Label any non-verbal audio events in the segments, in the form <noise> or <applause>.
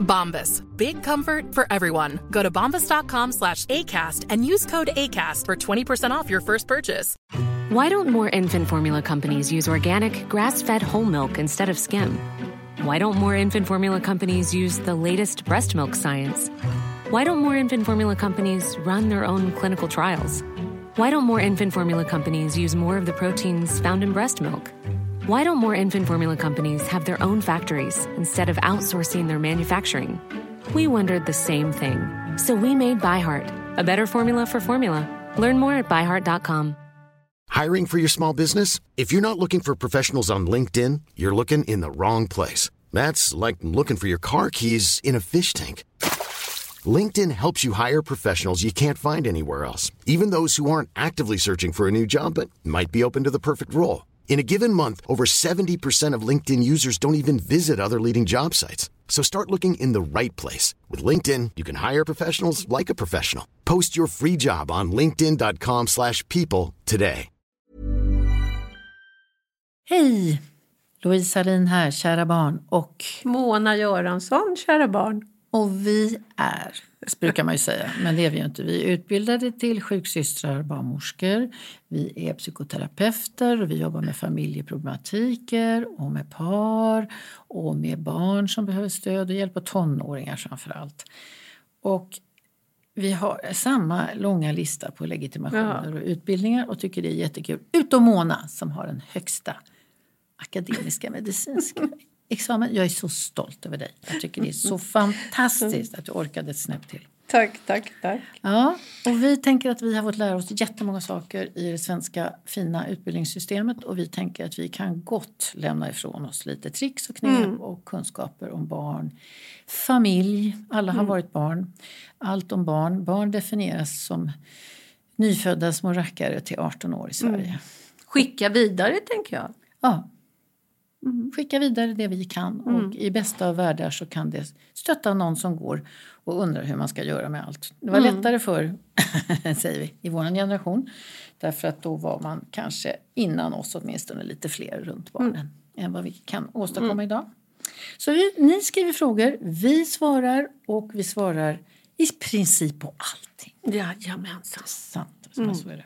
Bombas. Big comfort for everyone. Go to bombas.com slash ACAST and use code ACAST for 20% off your first purchase. Why don't more infant formula companies use organic, grass fed whole milk instead of skim? Why don't more infant formula companies use the latest breast milk science? Why don't more infant formula companies run their own clinical trials? Why don't more infant formula companies use more of the proteins found in breast milk? Why don't more infant formula companies have their own factories instead of outsourcing their manufacturing? We wondered the same thing. So we made ByHeart, a better formula for formula. Learn more at byheart.com. Hiring for your small business? If you're not looking for professionals on LinkedIn, you're looking in the wrong place. That's like looking for your car keys in a fish tank. LinkedIn helps you hire professionals you can't find anywhere else, even those who aren't actively searching for a new job but might be open to the perfect role. In a given month, over 70% of LinkedIn users don't even visit other leading job sites. So start looking in the right place. With LinkedIn, you can hire professionals like a professional. Post your free job on linkedin.com/people slash people today. Hej! Louise Harin här, kära barn. Och, Mona Göransson, kära barn. Och vi är, brukar man ju säga, men det är vi ju inte. Vi är utbildade till sjuksystrar, barnmorskor. Vi är psykoterapeuter och vi jobbar med familjeproblematiker och med par och med barn som behöver stöd och hjälp och tonåringar framför allt. Och vi har samma långa lista på legitimationer och utbildningar och tycker det är jättekul. Utom Mona som har den högsta akademiska medicinska <laughs> examen. Jag är så stolt över dig. Jag tycker det är så <laughs> fantastiskt att du orkade ett snäpp till. Tack, tack, tack. Ja, och vi tänker att vi har fått lära oss jättemånga saker i det svenska fina utbildningssystemet och vi tänker att vi kan gott lämna ifrån oss lite tricks och knep och kunskaper om barn. Familj, alla har varit barn. Allt om barn. Barn definieras som nyfödda små rackare till 18 år i Sverige. Skicka vidare, tänker jag. Ja. Skicka vidare det vi kan och i bästa av världar så kan det stötta någon som går och undrar hur man ska göra med allt. Det var lättare för <laughs> säger vi, i vår generation. Därför att då var man kanske innan oss åtminstone lite fler runt barnen än vad vi kan åstadkomma idag. Så vi, ni skriver frågor, vi svarar och vi svarar i princip på allting. Jajamensan. Sant, så så är det.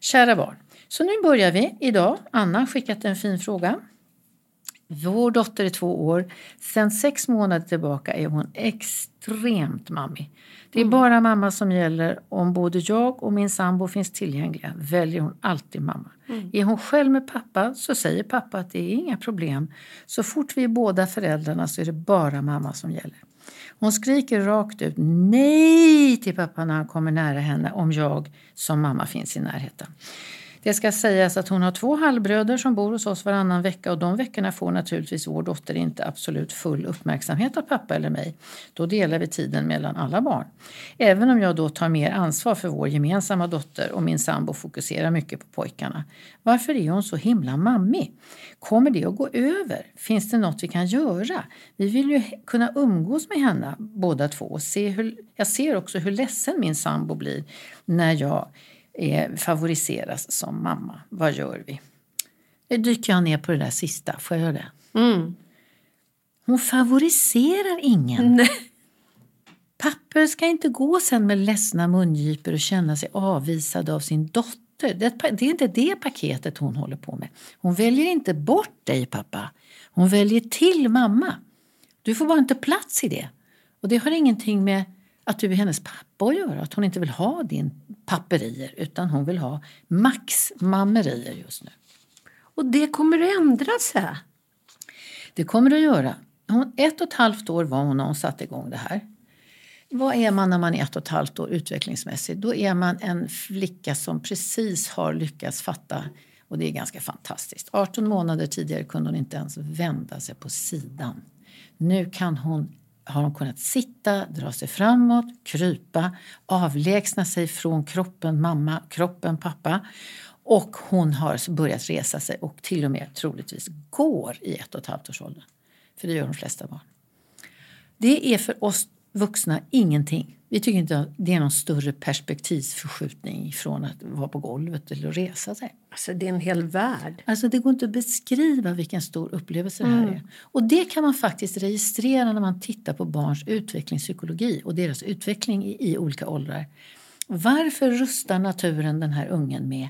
Kära barn, så nu börjar vi idag. Anna har skickat en fin fråga. Vår dotter är två år. Sen sex månader tillbaka är hon extremt mammig. Det är bara mamma som gäller. Om både jag och min sambo finns tillgängliga väljer hon alltid mamma. Är hon själv med pappa så säger pappa att det är inga problem. Så fort vi är båda föräldrarna så är det bara mamma som gäller. Hon skriker rakt ut nej till pappa när han kommer nära henne om jag som mamma finns i närheten. Det ska sägas att hon har två halvbröder som bor hos oss varannan vecka och de veckorna får naturligtvis vår dotter inte absolut full uppmärksamhet av pappa eller mig. Då delar vi tiden mellan alla barn. Även om jag då tar mer ansvar för vår gemensamma dotter och min sambo fokuserar mycket på pojkarna. Varför är hon så himla mammig? Kommer det att gå över? Finns det något vi kan göra? Vi vill ju kunna umgås med henne båda två och se hur, jag ser också hur ledsen min sambo blir när jag favoriseras som mamma. Vad gör vi? Nu dyker jag ner på det där sista. Får jag göra det? Mm. Hon favoriserar ingen. Papper ska inte gå sen med ledsna mungipor och känna sig avvisad av sin dotter. Det, det är inte det paketet hon håller på med. Hon väljer inte bort dig, pappa. Hon väljer till mamma. Du får bara inte plats i det. Och det har ingenting med att du är hennes pappa att göra. Att hon inte vill ha din papperier utan hon vill ha max mammerier just nu. Och det kommer att ändra sig. Det kommer det att göra. Hon, ett och ett halvt år var hon när hon satte igång det här. Vad är man när man är ett och ett halvt år utvecklingsmässigt? Då är man en flicka som precis har lyckats fatta och det är ganska fantastiskt. 18 månader tidigare kunde hon inte ens vända sig på sidan. Nu kan hon, har hon kunnat sitta, dra sig framåt, krypa, avlägsna sig från kroppen mamma, kroppen pappa Och hon har börjat resa sig och till och med troligtvis går i ett och ett halvt års ålder. För det gör de flesta barn. Det är för oss vuxna ingenting. Vi tycker inte att det är någon större perspektivförskjutning från att vara på golvet eller resa sig. Alltså det är en hel värld. Alltså det går inte att beskriva vilken stor upplevelse det här är. Och det kan man faktiskt registrera när man tittar på barns utvecklingspsykologi och deras utveckling i, i olika åldrar. Varför rustar naturen den här ungen med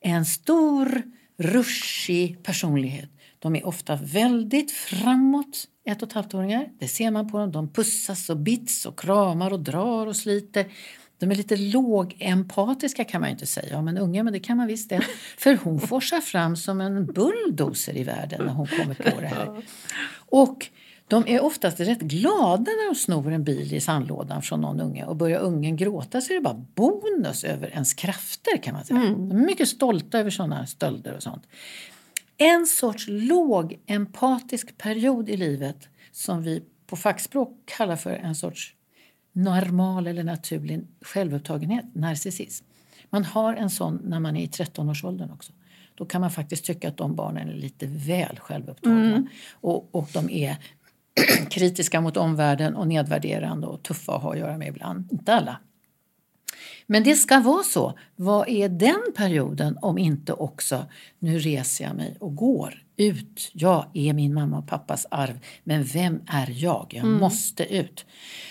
en stor, ruschig personlighet? De är ofta väldigt framåt, ett och ett halvt-åringar. Det ser man på dem. De pussas och bits och kramar och drar och sliter. De är lite lågempatiska kan man ju inte säga om en unge, men det kan man visst det. För hon <laughs> forsar fram som en bulldozer i världen när hon kommer på det här. Och de är oftast rätt glada när de snor en bil i sandlådan från någon unge och börjar ungen gråta så är det bara bonus över ens krafter kan man säga. De är mycket stolta över sådana stölder och sånt. En sorts lågempatisk period i livet som vi på fackspråk kallar för en sorts normal eller naturlig självupptagenhet, narcissism. Man har en sån när man är i 13-årsåldern också. Då kan man faktiskt tycka att de barnen är lite väl självupptagna. Och, och de är <clears throat> kritiska mot omvärlden och nedvärderande och tuffa att ha att göra med ibland. Inte alla. Men det ska vara så. Vad är den perioden om inte också nu reser jag mig och går ut. Jag är min mamma och pappas arv, men vem är jag? Jag måste ut.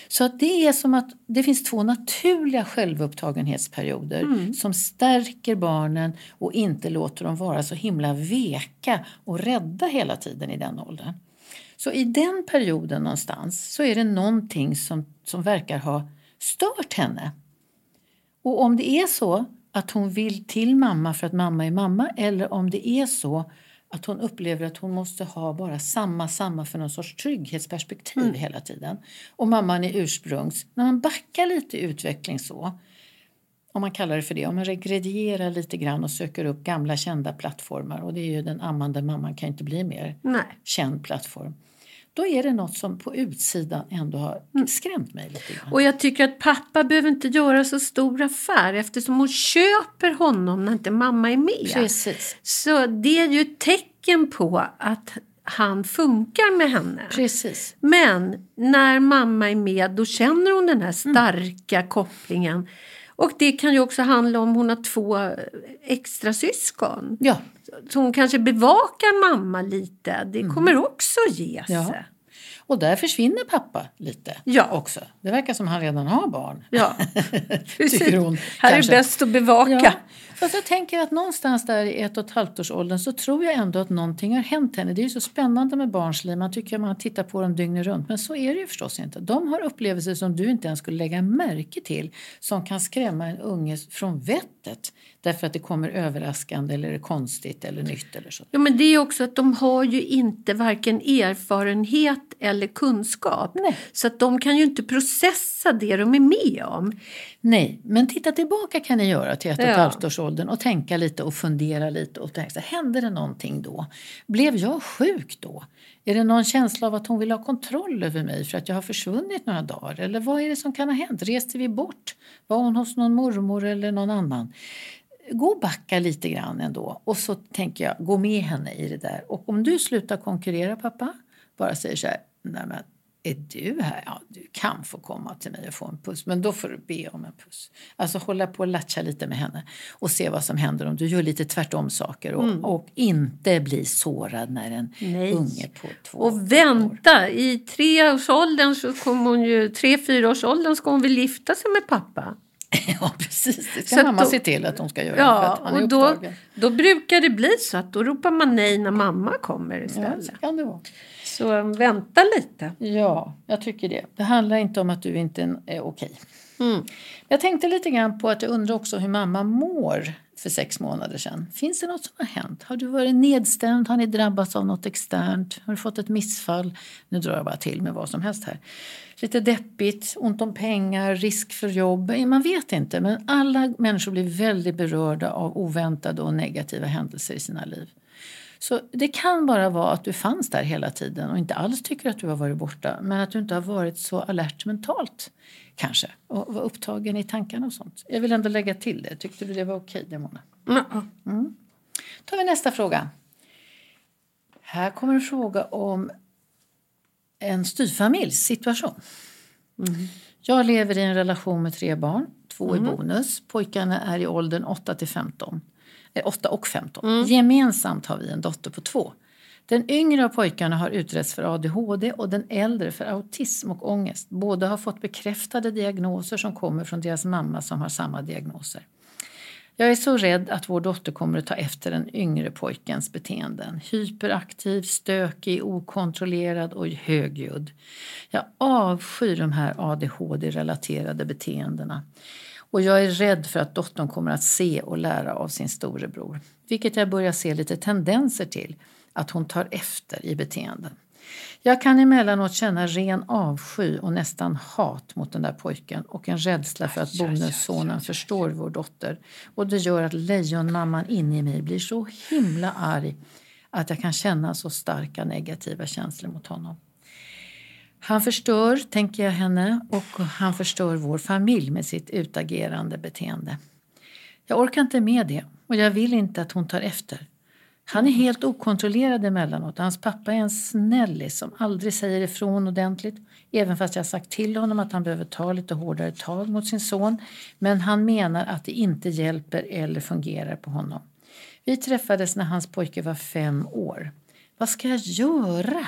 Så att det är som att det finns två naturliga självupptagenhetsperioder som stärker barnen och inte låter dem vara så himla veka och rädda hela tiden i den åldern. Så i den perioden någonstans så är det någonting som, som verkar ha stört henne. Och om det är så att hon vill till mamma för att mamma är mamma eller om det är så att hon upplever att hon måste ha bara samma, samma för någon sorts trygghetsperspektiv hela tiden. Och mamman är ursprungs. När man backar lite i utveckling så, om man kallar det för det, om man regredierar lite grann och söker upp gamla kända plattformar och det är ju den ammande mamman kan inte bli mer Nej. känd plattform. Då är det något som på utsidan ändå har skrämt mig lite grann. Och jag tycker att pappa behöver inte göra så stor affär eftersom hon köper honom när inte mamma är med. Precis. Så det är ju ett tecken på att han funkar med henne. Precis. Men när mamma är med då känner hon den här starka kopplingen. Och det kan ju också handla om hon har två extra syskon. Ja, Hon kanske bevakar mamma lite. Det kommer också ge sig. Ja. och där försvinner pappa lite Ja. också. Det verkar som han redan har barn. Ja, <laughs> precis. Tycker hon, Här kanske. är bäst att bevaka. Ja. Fast jag tänker att någonstans där i ett och ett halvt års åldern så tror jag ändå att någonting har hänt henne. Det är ju så spännande med barns liv. Man tycker att man tittar på dem dygnet runt. Men så är det ju förstås inte. De har upplevelser som du inte ens skulle lägga märke till. Som kan skrämma en unge från vettet. Därför att det kommer överraskande eller konstigt eller nytt eller så. Ja, men det är också att de har ju inte varken erfarenhet eller kunskap. Nej. Så att de kan ju inte processa det de är med om. Nej, men titta tillbaka kan ni göra till ett och ett halvt års åldern och tänka lite och fundera lite och tänka så hände det någonting då? Blev jag sjuk då? Är det någon känsla av att hon vill ha kontroll över mig för att jag har försvunnit några dagar? Eller vad är det som kan ha hänt? Reste vi bort? Var hon hos någon mormor eller någon annan? Gå och backa lite grann ändå och så tänker jag, gå med henne i det där. Och om du slutar konkurrera pappa, bara säger så här, nej men är du här? Ja, du kan få komma till mig och få en puss, men då får du be om en puss. Alltså hålla på och latcha lite med henne och se vad som händer om du gör lite tvärtom saker och, och inte bli sårad när en Nej. unge på två år. Och vänta, i treårsåldern så kommer hon ju, tre, fyraårsåldern ska hon väl gifta sig med pappa. <laughs> Ja, precis. Det ska Så mamma då- se till att hon ska göra. Ja, och då, då brukar det bli så att då ropar man nej när mamma kommer Ja, istället. så kan det vara. Så vänta lite. Ja, jag tycker det. Det handlar inte om att du inte är okej. Jag tänkte lite grann på att jag undrar också hur mamma mår för sex månader sedan. Finns det något som har hänt? Har du varit nedstämd? Har ni drabbats av något externt? Har du fått ett missfall? Nu drar jag bara till med vad som helst här. Lite deppigt, ont om pengar, risk för jobb. Man vet inte, men alla människor blir väldigt berörda av oväntade och negativa händelser i sina liv. Så det kan bara vara att du fanns där hela tiden och inte alls tycker att du har varit borta men att du inte har varit så alert mentalt kanske och vara upptagen i tankarna och sånt. Jag vill ändå lägga till det. Tyckte du det var okej, det Mona? Ja. Mm. tar vi nästa fråga. Här kommer en fråga om en styvfamiljs situation. Jag lever i en relation med tre barn, två i bonus. Pojkarna är i åldern 8 till 15. Eh, 8 och 15. Gemensamt har vi en dotter på två. Den yngre av pojkarna har utretts för ADHD och den äldre för autism och ångest. Båda har fått bekräftade diagnoser som kommer från deras mamma som har samma diagnoser. Jag är så rädd att vår dotter kommer att ta efter den yngre pojkens beteenden. Hyperaktiv, stökig, okontrollerad och högljudd. Jag avskyr de här ADHD-relaterade beteendena. Och jag är rädd för att dottern kommer att se och lära av sin storebror. Vilket jag börjar se lite tendenser till att hon tar efter i beteenden. Jag kan emellanåt känna ren avsky och nästan hat mot den där pojken och en rädsla för att bonussonen förstår vår dotter. Och det gör att lejonmamman inne i mig blir så himla arg att jag kan känna så starka negativa känslor mot honom. Han förstör, tänker jag henne, och han förstör vår familj med sitt utagerande beteende. Jag orkar inte med det och jag vill inte att hon tar efter. Han är helt okontrollerad emellanåt. Hans pappa är en snällis som aldrig säger ifrån ordentligt. Även fast jag sagt till honom att han behöver ta lite hårdare tag mot sin son. Men han menar att det inte hjälper eller fungerar på honom. Vi träffades när hans pojke var fem år. Vad ska jag göra?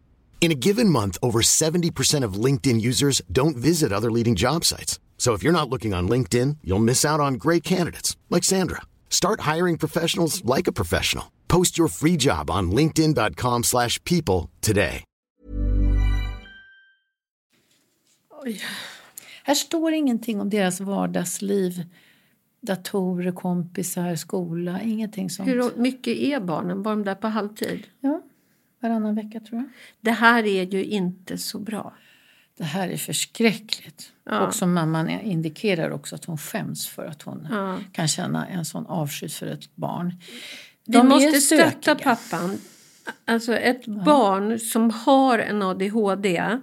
In a given month, over 70% of LinkedIn users don't visit other leading job sites. So if you're not looking on LinkedIn, you'll miss out on great candidates like Sandra. Start hiring professionals like a professional. Post your free job on linkedin.com/people slash people today. Oj. Här står ingenting om deras vardagsliv. Datorer, kompisar, skola, ingenting sånt. Hur mycket är barnen? Var de där på halvtid? Ja, varannan vecka tror jag. Det här är ju inte så bra. Det här är förskräckligt. Ja. Och som mamman indikerar också att hon skäms för att hon Ja. kan känna en sån avsky för ett barn. Vi De är måste stötta pappan. Alltså ett barn som har en ADHD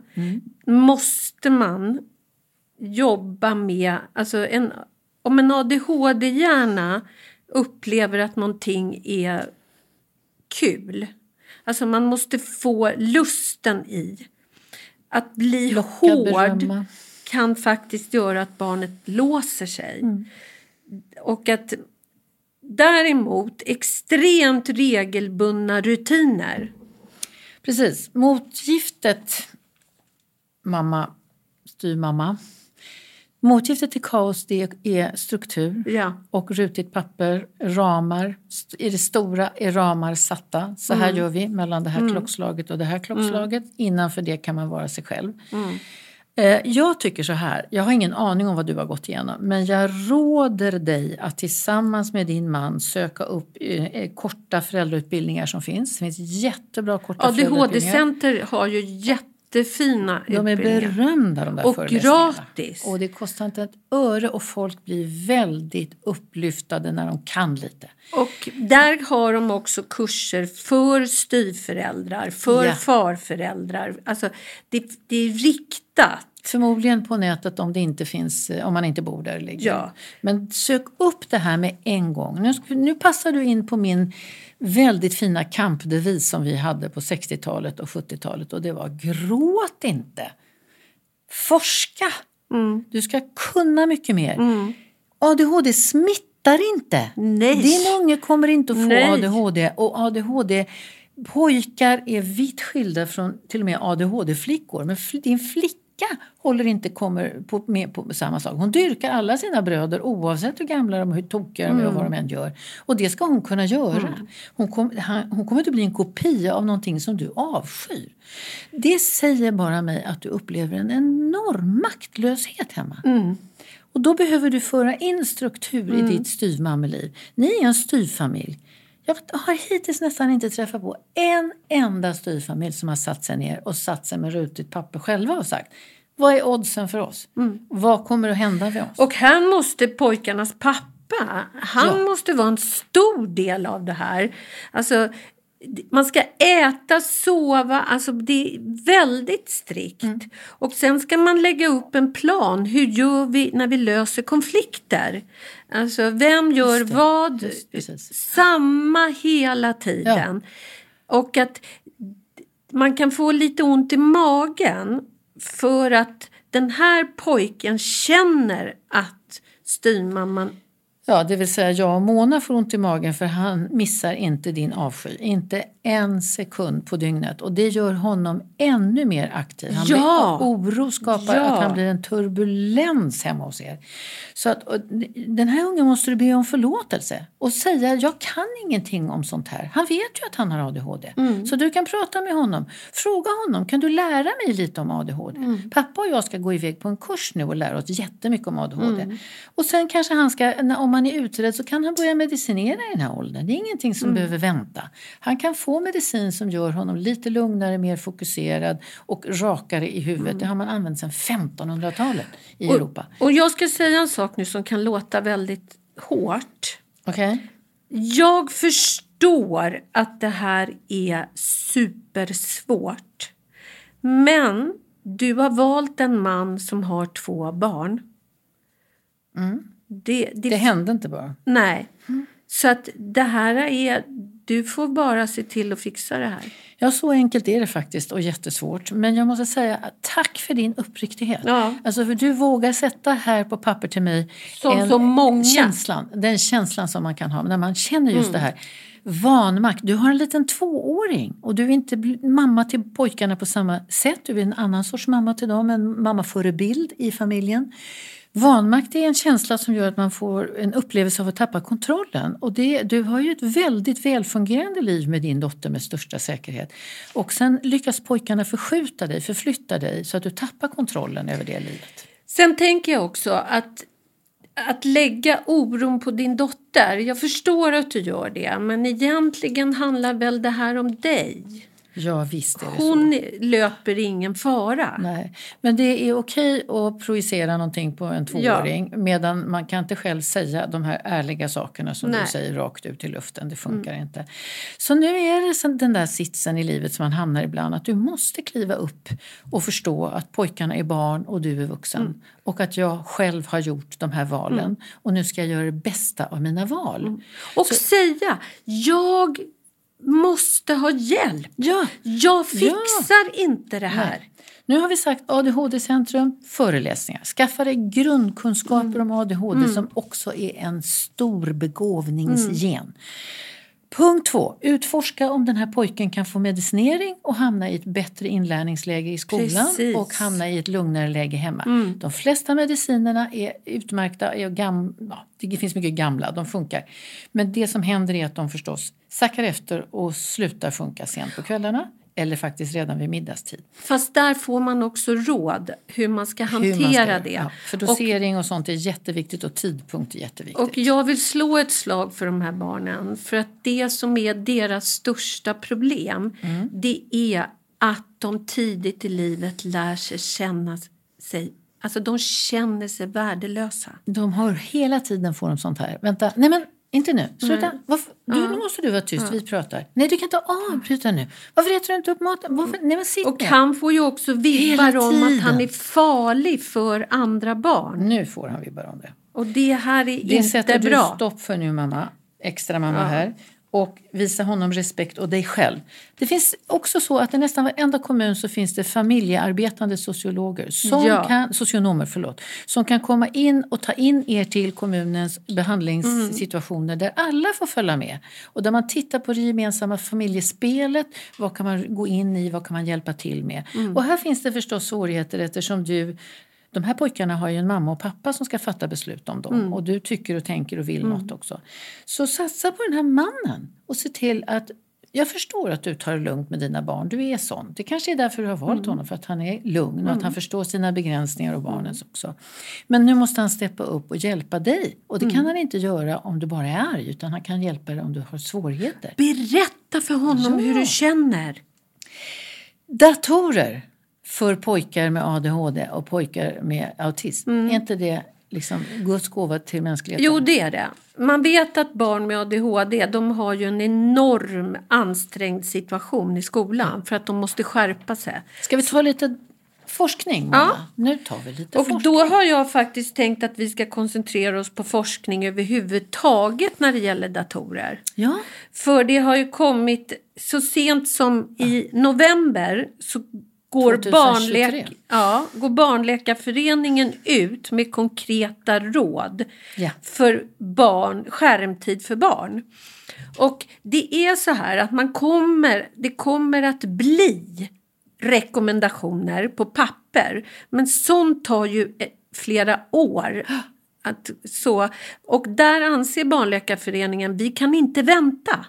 måste man jobba med. Alltså en, om en ADHD-hjärna upplever att någonting är kul. Alltså man måste få lusten i. Att bli Locka, hård berömma. kan faktiskt göra att barnet låser sig. Och att däremot extremt regelbundna rutiner. Precis. Motgiftet, mamma, styrmamma. Motgiftet till kaos det är struktur Ja. och rutigt papper, ramar. I det stora är ramar satta. Så här gör vi mellan det här klockslaget och det här klockslaget. Innanför det kan man vara sig själv. Eh, Jag tycker så här, jag har ingen aning om vad du har gått igenom men jag råder dig att tillsammans med din man söka upp eh, eh, korta föräldrautbildningar som finns. Det finns jättebra korta föräldrautbildningar. ADHD-center har ju jätte jättefina De är berömda de där Och gratis. Och det kostar inte ett öre och folk blir väldigt upplyftade när de kan lite. Och där har de också kurser för styvföräldrar, för Ja. farföräldrar. Alltså det, det är riktat. Förmodligen på nätet om det inte finns, eh, om man inte bor där. Ja. Men sök upp det här med en gång. Nu, nu passar du in på min väldigt fina kampdevis som vi hade på 60-talet och 70-talet och det var gråt inte. Forska! Du ska kunna mycket mer. ADHD smittar inte. Nej. Din unge kommer inte att få Nej. ADHD och ADHD Pojkar är vitt skilda från till och med ADHD-flickor. Men din flicka håller inte kommer på, med på samma sak. Hon dyrkar alla sina bröder oavsett hur gamla de är, hur tokiga de är och vad de än gör. Och det ska hon kunna göra. Hon, kom, han, hon kommer inte bli en kopia av någonting som du avskyr. Det säger bara mig att du upplever en enorm maktlöshet hemma. Och då behöver du föra in struktur i ditt styvmammeliv. Ni är en styvfamilj. Jag har hittills nästan inte träffat på en enda styvfamilj som har satt sig ner och satt sig med rutigt papper själva och sagt vad är oddsen för oss? Vad kommer att hända med oss? Och här måste pojkarnas pappa, han Ja. måste vara en stor del av det här. Alltså, man ska äta, sova, alltså det är väldigt strikt. Mm. Och sen ska man lägga upp en plan. Hur gör vi när vi löser konflikter? Alltså vem gör vad? Just. Samma hela tiden. Och att man kan få lite ont i magen för att den här pojken känner att styvmamman Ja, det vill säga jag och Mona får ont i magen för han missar inte din avsky. Inte en sekund på dygnet. Och det gör honom ännu mer aktiv. Han Ja. blir, oro skapar Ja. att han blir en turbulens hemma hos er. Så att, och den här ungen måste du be om förlåtelse och säga jag kan ingenting om sånt här. Han vet ju att han har ADHD. Så du kan prata med honom. Fråga honom, kan du lära mig lite om ADHD? Pappa och jag ska gå iväg på en kurs nu och lära oss jättemycket om ADHD. Och sen kanske han ska, om han är utredd så kan han börja medicinera i den här åldern. Det är ingenting som behöver vänta. Han kan få medicin som gör honom lite lugnare, mer fokuserad och rakare i huvudet. Det har man använt sedan 1500-talet i Europa. Och jag ska säga en sak nu som kan låta väldigt hårt. Okej? Jag förstår att det här är supersvårt. Men du har valt en man som har två barn. Det, det, Det hände inte bara. Nej. Så att det här är... Du får bara se till att fixa det här. Ja, så enkelt är det faktiskt och jättesvårt. Men jag måste säga tack för din uppriktighet. Ja. Alltså för du vågar sätta här på papper till mig Som så många. känslan, den känslan som man kan ha när man känner just Mm. det här. Vanmakt. Du har en liten tvååring och du är inte mamma till pojkarna på samma sätt. Du är en annan sorts mamma till dem, en mammaförebild i familjen. Vanmakt är en känsla som gör att man får en upplevelse av att tappa kontrollen. Och det, du har ju ett väldigt välfungerande liv med din dotter med största säkerhet. Och sen lyckas pojkarna förskjuta dig, förflytta dig så att du tappar kontrollen över det livet. Sen tänker jag också att att lägga oron på din dotter. Jag förstår att du gör det, men egentligen handlar väl det här om dig. Ja, visst det så. Hon löper ingen fara. Nej, men det är okej att projicera någonting på en tvååring medan man kan inte själv säga de här ärliga sakerna som Nej. du säger rakt ut i luften. Det funkar inte. Så nu är det den där sitsen i livet som man hamnar ibland att du måste kliva upp och förstå att pojkarna är barn och du är vuxen. Och att jag själv har gjort de här valen och nu ska jag göra det bästa av mina val. Och säga, jag måste ha hjälp. Ja, Jag fixar inte det här. Nej. Nu har vi sagt ADHD-centrum, föreläsningar. Skaffa dig grundkunskaper om ADHD som också är en stor begåvningsgen. Punkt två. Utforska om den här pojken kan få medicinering och hamna i ett bättre inlärningsläge i skolan Precis. och hamna i ett lugnare läge hemma. De flesta medicinerna är utmärkta. Är gam, ja, det finns mycket gamla, de funkar. Men det som händer är att de förstås sackar efter och slutar funka sent på kvällarna eller faktiskt redan vid middagstid. Fast där får man också råd hur man ska hantera man ska det. Ja, för och, dosering och, sånt är jätteviktigt och tidpunkt är jätteviktigt. och jag vill slå ett slag för de här barnen. För att det som är deras största problem Mm. det är att de tidigt i livet lär sig känna sig Alltså de känner sig värdelösa. De har hela tiden får de sånt här. Vänta, nej men inte nu. Sluta. Varför? Du, Nu måste du vara tyst, vi pratar. Nej, du kan inte avbryta nu. Varför äter du inte upp maten? Varför? Nej, men sitt Och ner. han får ju också vibbar Hela om att han är farlig för andra barn. Nu får han vibbar om det. Och det här är Det inte sätter du bra. stopp för nu, mamma. Extra mamma här. Och visa honom respekt och dig själv. Det finns också så att i nästan varenda kommun så finns det familjearbetande sociologer, som Ja. kan, socionomer, förlåt, som kan komma in och ta in er till kommunens behandlingssituationer där alla får följa med. Och där man tittar på det gemensamma familjespelet, vad kan man gå in i, vad kan man hjälpa till med. Och här finns det förstås svårigheter eftersom du de här pojkarna har ju en mamma och pappa som ska fatta beslut om dem. Och du tycker och tänker och vill något också. Så satsa på den här mannen och se till att jag förstår att du tar det lugnt med dina barn. Du är sån. Det kanske är därför du har valt honom, för att han är lugn och att han förstår sina begränsningar och barnens också. Men nu måste han steppa upp och hjälpa dig. Och det kan han inte göra om du bara är arg, utan han kan hjälpa dig om du har svårigheter. Berätta för honom Ja. hur du känner. Datorer för pojkar med ADHD och pojkar med autism. Mm. Är inte det liksom Guds gåva till mänskligheten? Jo, det är det. Man vet att barn med ADHD de har ju en enorm ansträngd situation i skolan för att de måste skärpa sig. Ska vi ta lite forskning, mamma? Nu tar vi lite Och forskning. då har jag faktiskt tänkt att vi ska koncentrera oss på forskning överhuvudtaget när det gäller datorer. Ja, För det har ju kommit så sent som i november så går, 2023. barnläk, ja, går Barnläkarföreningen ut med konkreta råd Ja. för barn, skärmtid för barn. Och det är så här att man kommer, det kommer att bli rekommendationer på papper. Men sånt tar ju eh, flera år. Att, så, och där anser Barnläkarföreningen vi kan inte vänta.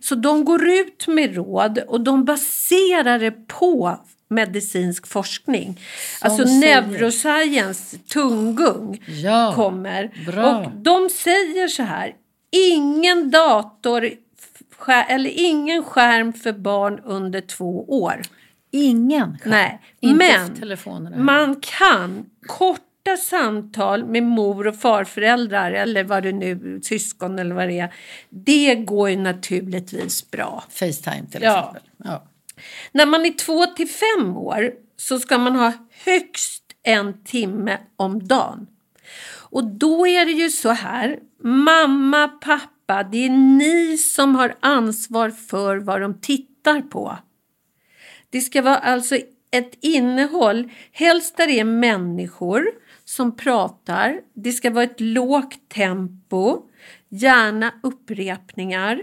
Så de går ut med råd och de baserar det på medicinsk forskning. alltså säger- neuroscience, tunggung, Ja, kommer. bra. Och de säger så här, ingen dator eller ingen skärm för barn under två år. ingen skärm. Nej, Inte men man kan korta samtal med mor och farföräldrar eller vad det nu, syskon eller vad det är. Det går ju naturligtvis bra. Facetime till Ja. exempel. Ja. När man är två till fem år så ska man ha högst en timme om dagen. Och då är det ju så här, mamma, pappa, det är ni som har ansvar för vad de tittar på. Det ska vara alltså ett innehåll, helst där det är människor som pratar. Det ska vara ett lågt tempo, gärna upprepningar.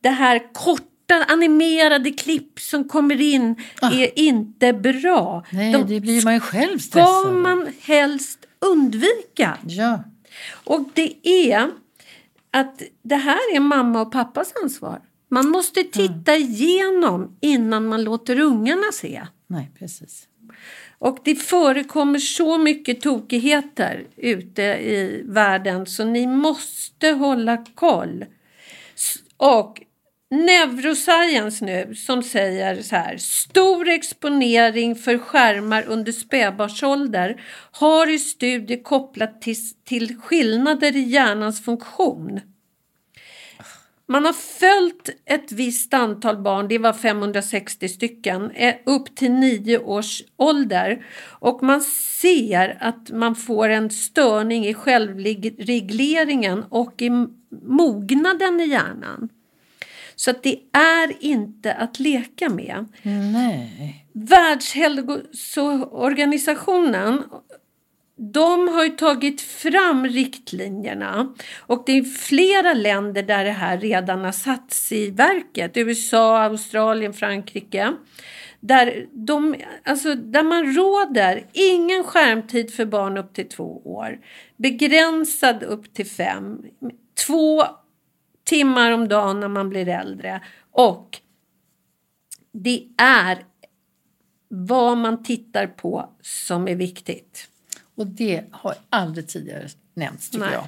Det här korta animerade klipp som kommer in är inte bra. Ah. Nej, De det blir man ju själv ska stressad av. man helst undvika. Ja. Och det är att det här är mamma och pappas ansvar. Man måste titta igenom innan man låter ungarna se. Nej, precis. Och det förekommer så mycket tokigheter ute i världen så ni måste hålla koll. Och Neuroscience nu som säger så här. Stor exponering för skärmar under spädbarnsålder har i studier kopplat till, till skillnader i hjärnans funktion. Man har följt ett visst antal barn, det var 560 stycken, eh, upp till nio års ålder. Och man ser att man får en störning i självregleringen och i mognaden i hjärnan. Så att det är inte att leka med. Nej. Världshälsoorganisationen de har tagit fram riktlinjerna och det är flera länder där det här redan har satts i verket. USA, Australien, Frankrike. Där, de, alltså, där man råder ingen skärmtid för barn upp till två år. Begränsad upp till fem. Två timmar om dagen när man blir äldre. Och det är vad man tittar på som är viktigt. Och det har aldrig tidigare nämnts tycker Nej. jag.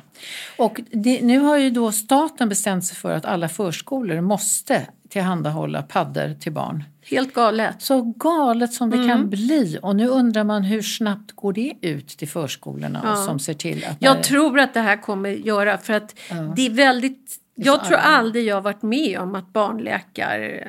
Och det, nu har ju då staten bestämt sig för att alla förskolor måste tillhandahålla paddor till barn Helt galet. Så galet som det Mm. kan bli. Och nu undrar man hur snabbt går det ut till förskolorna Ja. och som ser till att... Jag när- tror att det här kommer göra för att Ja. det är väldigt... Jag tror aldrig jag har varit med om att barnläkare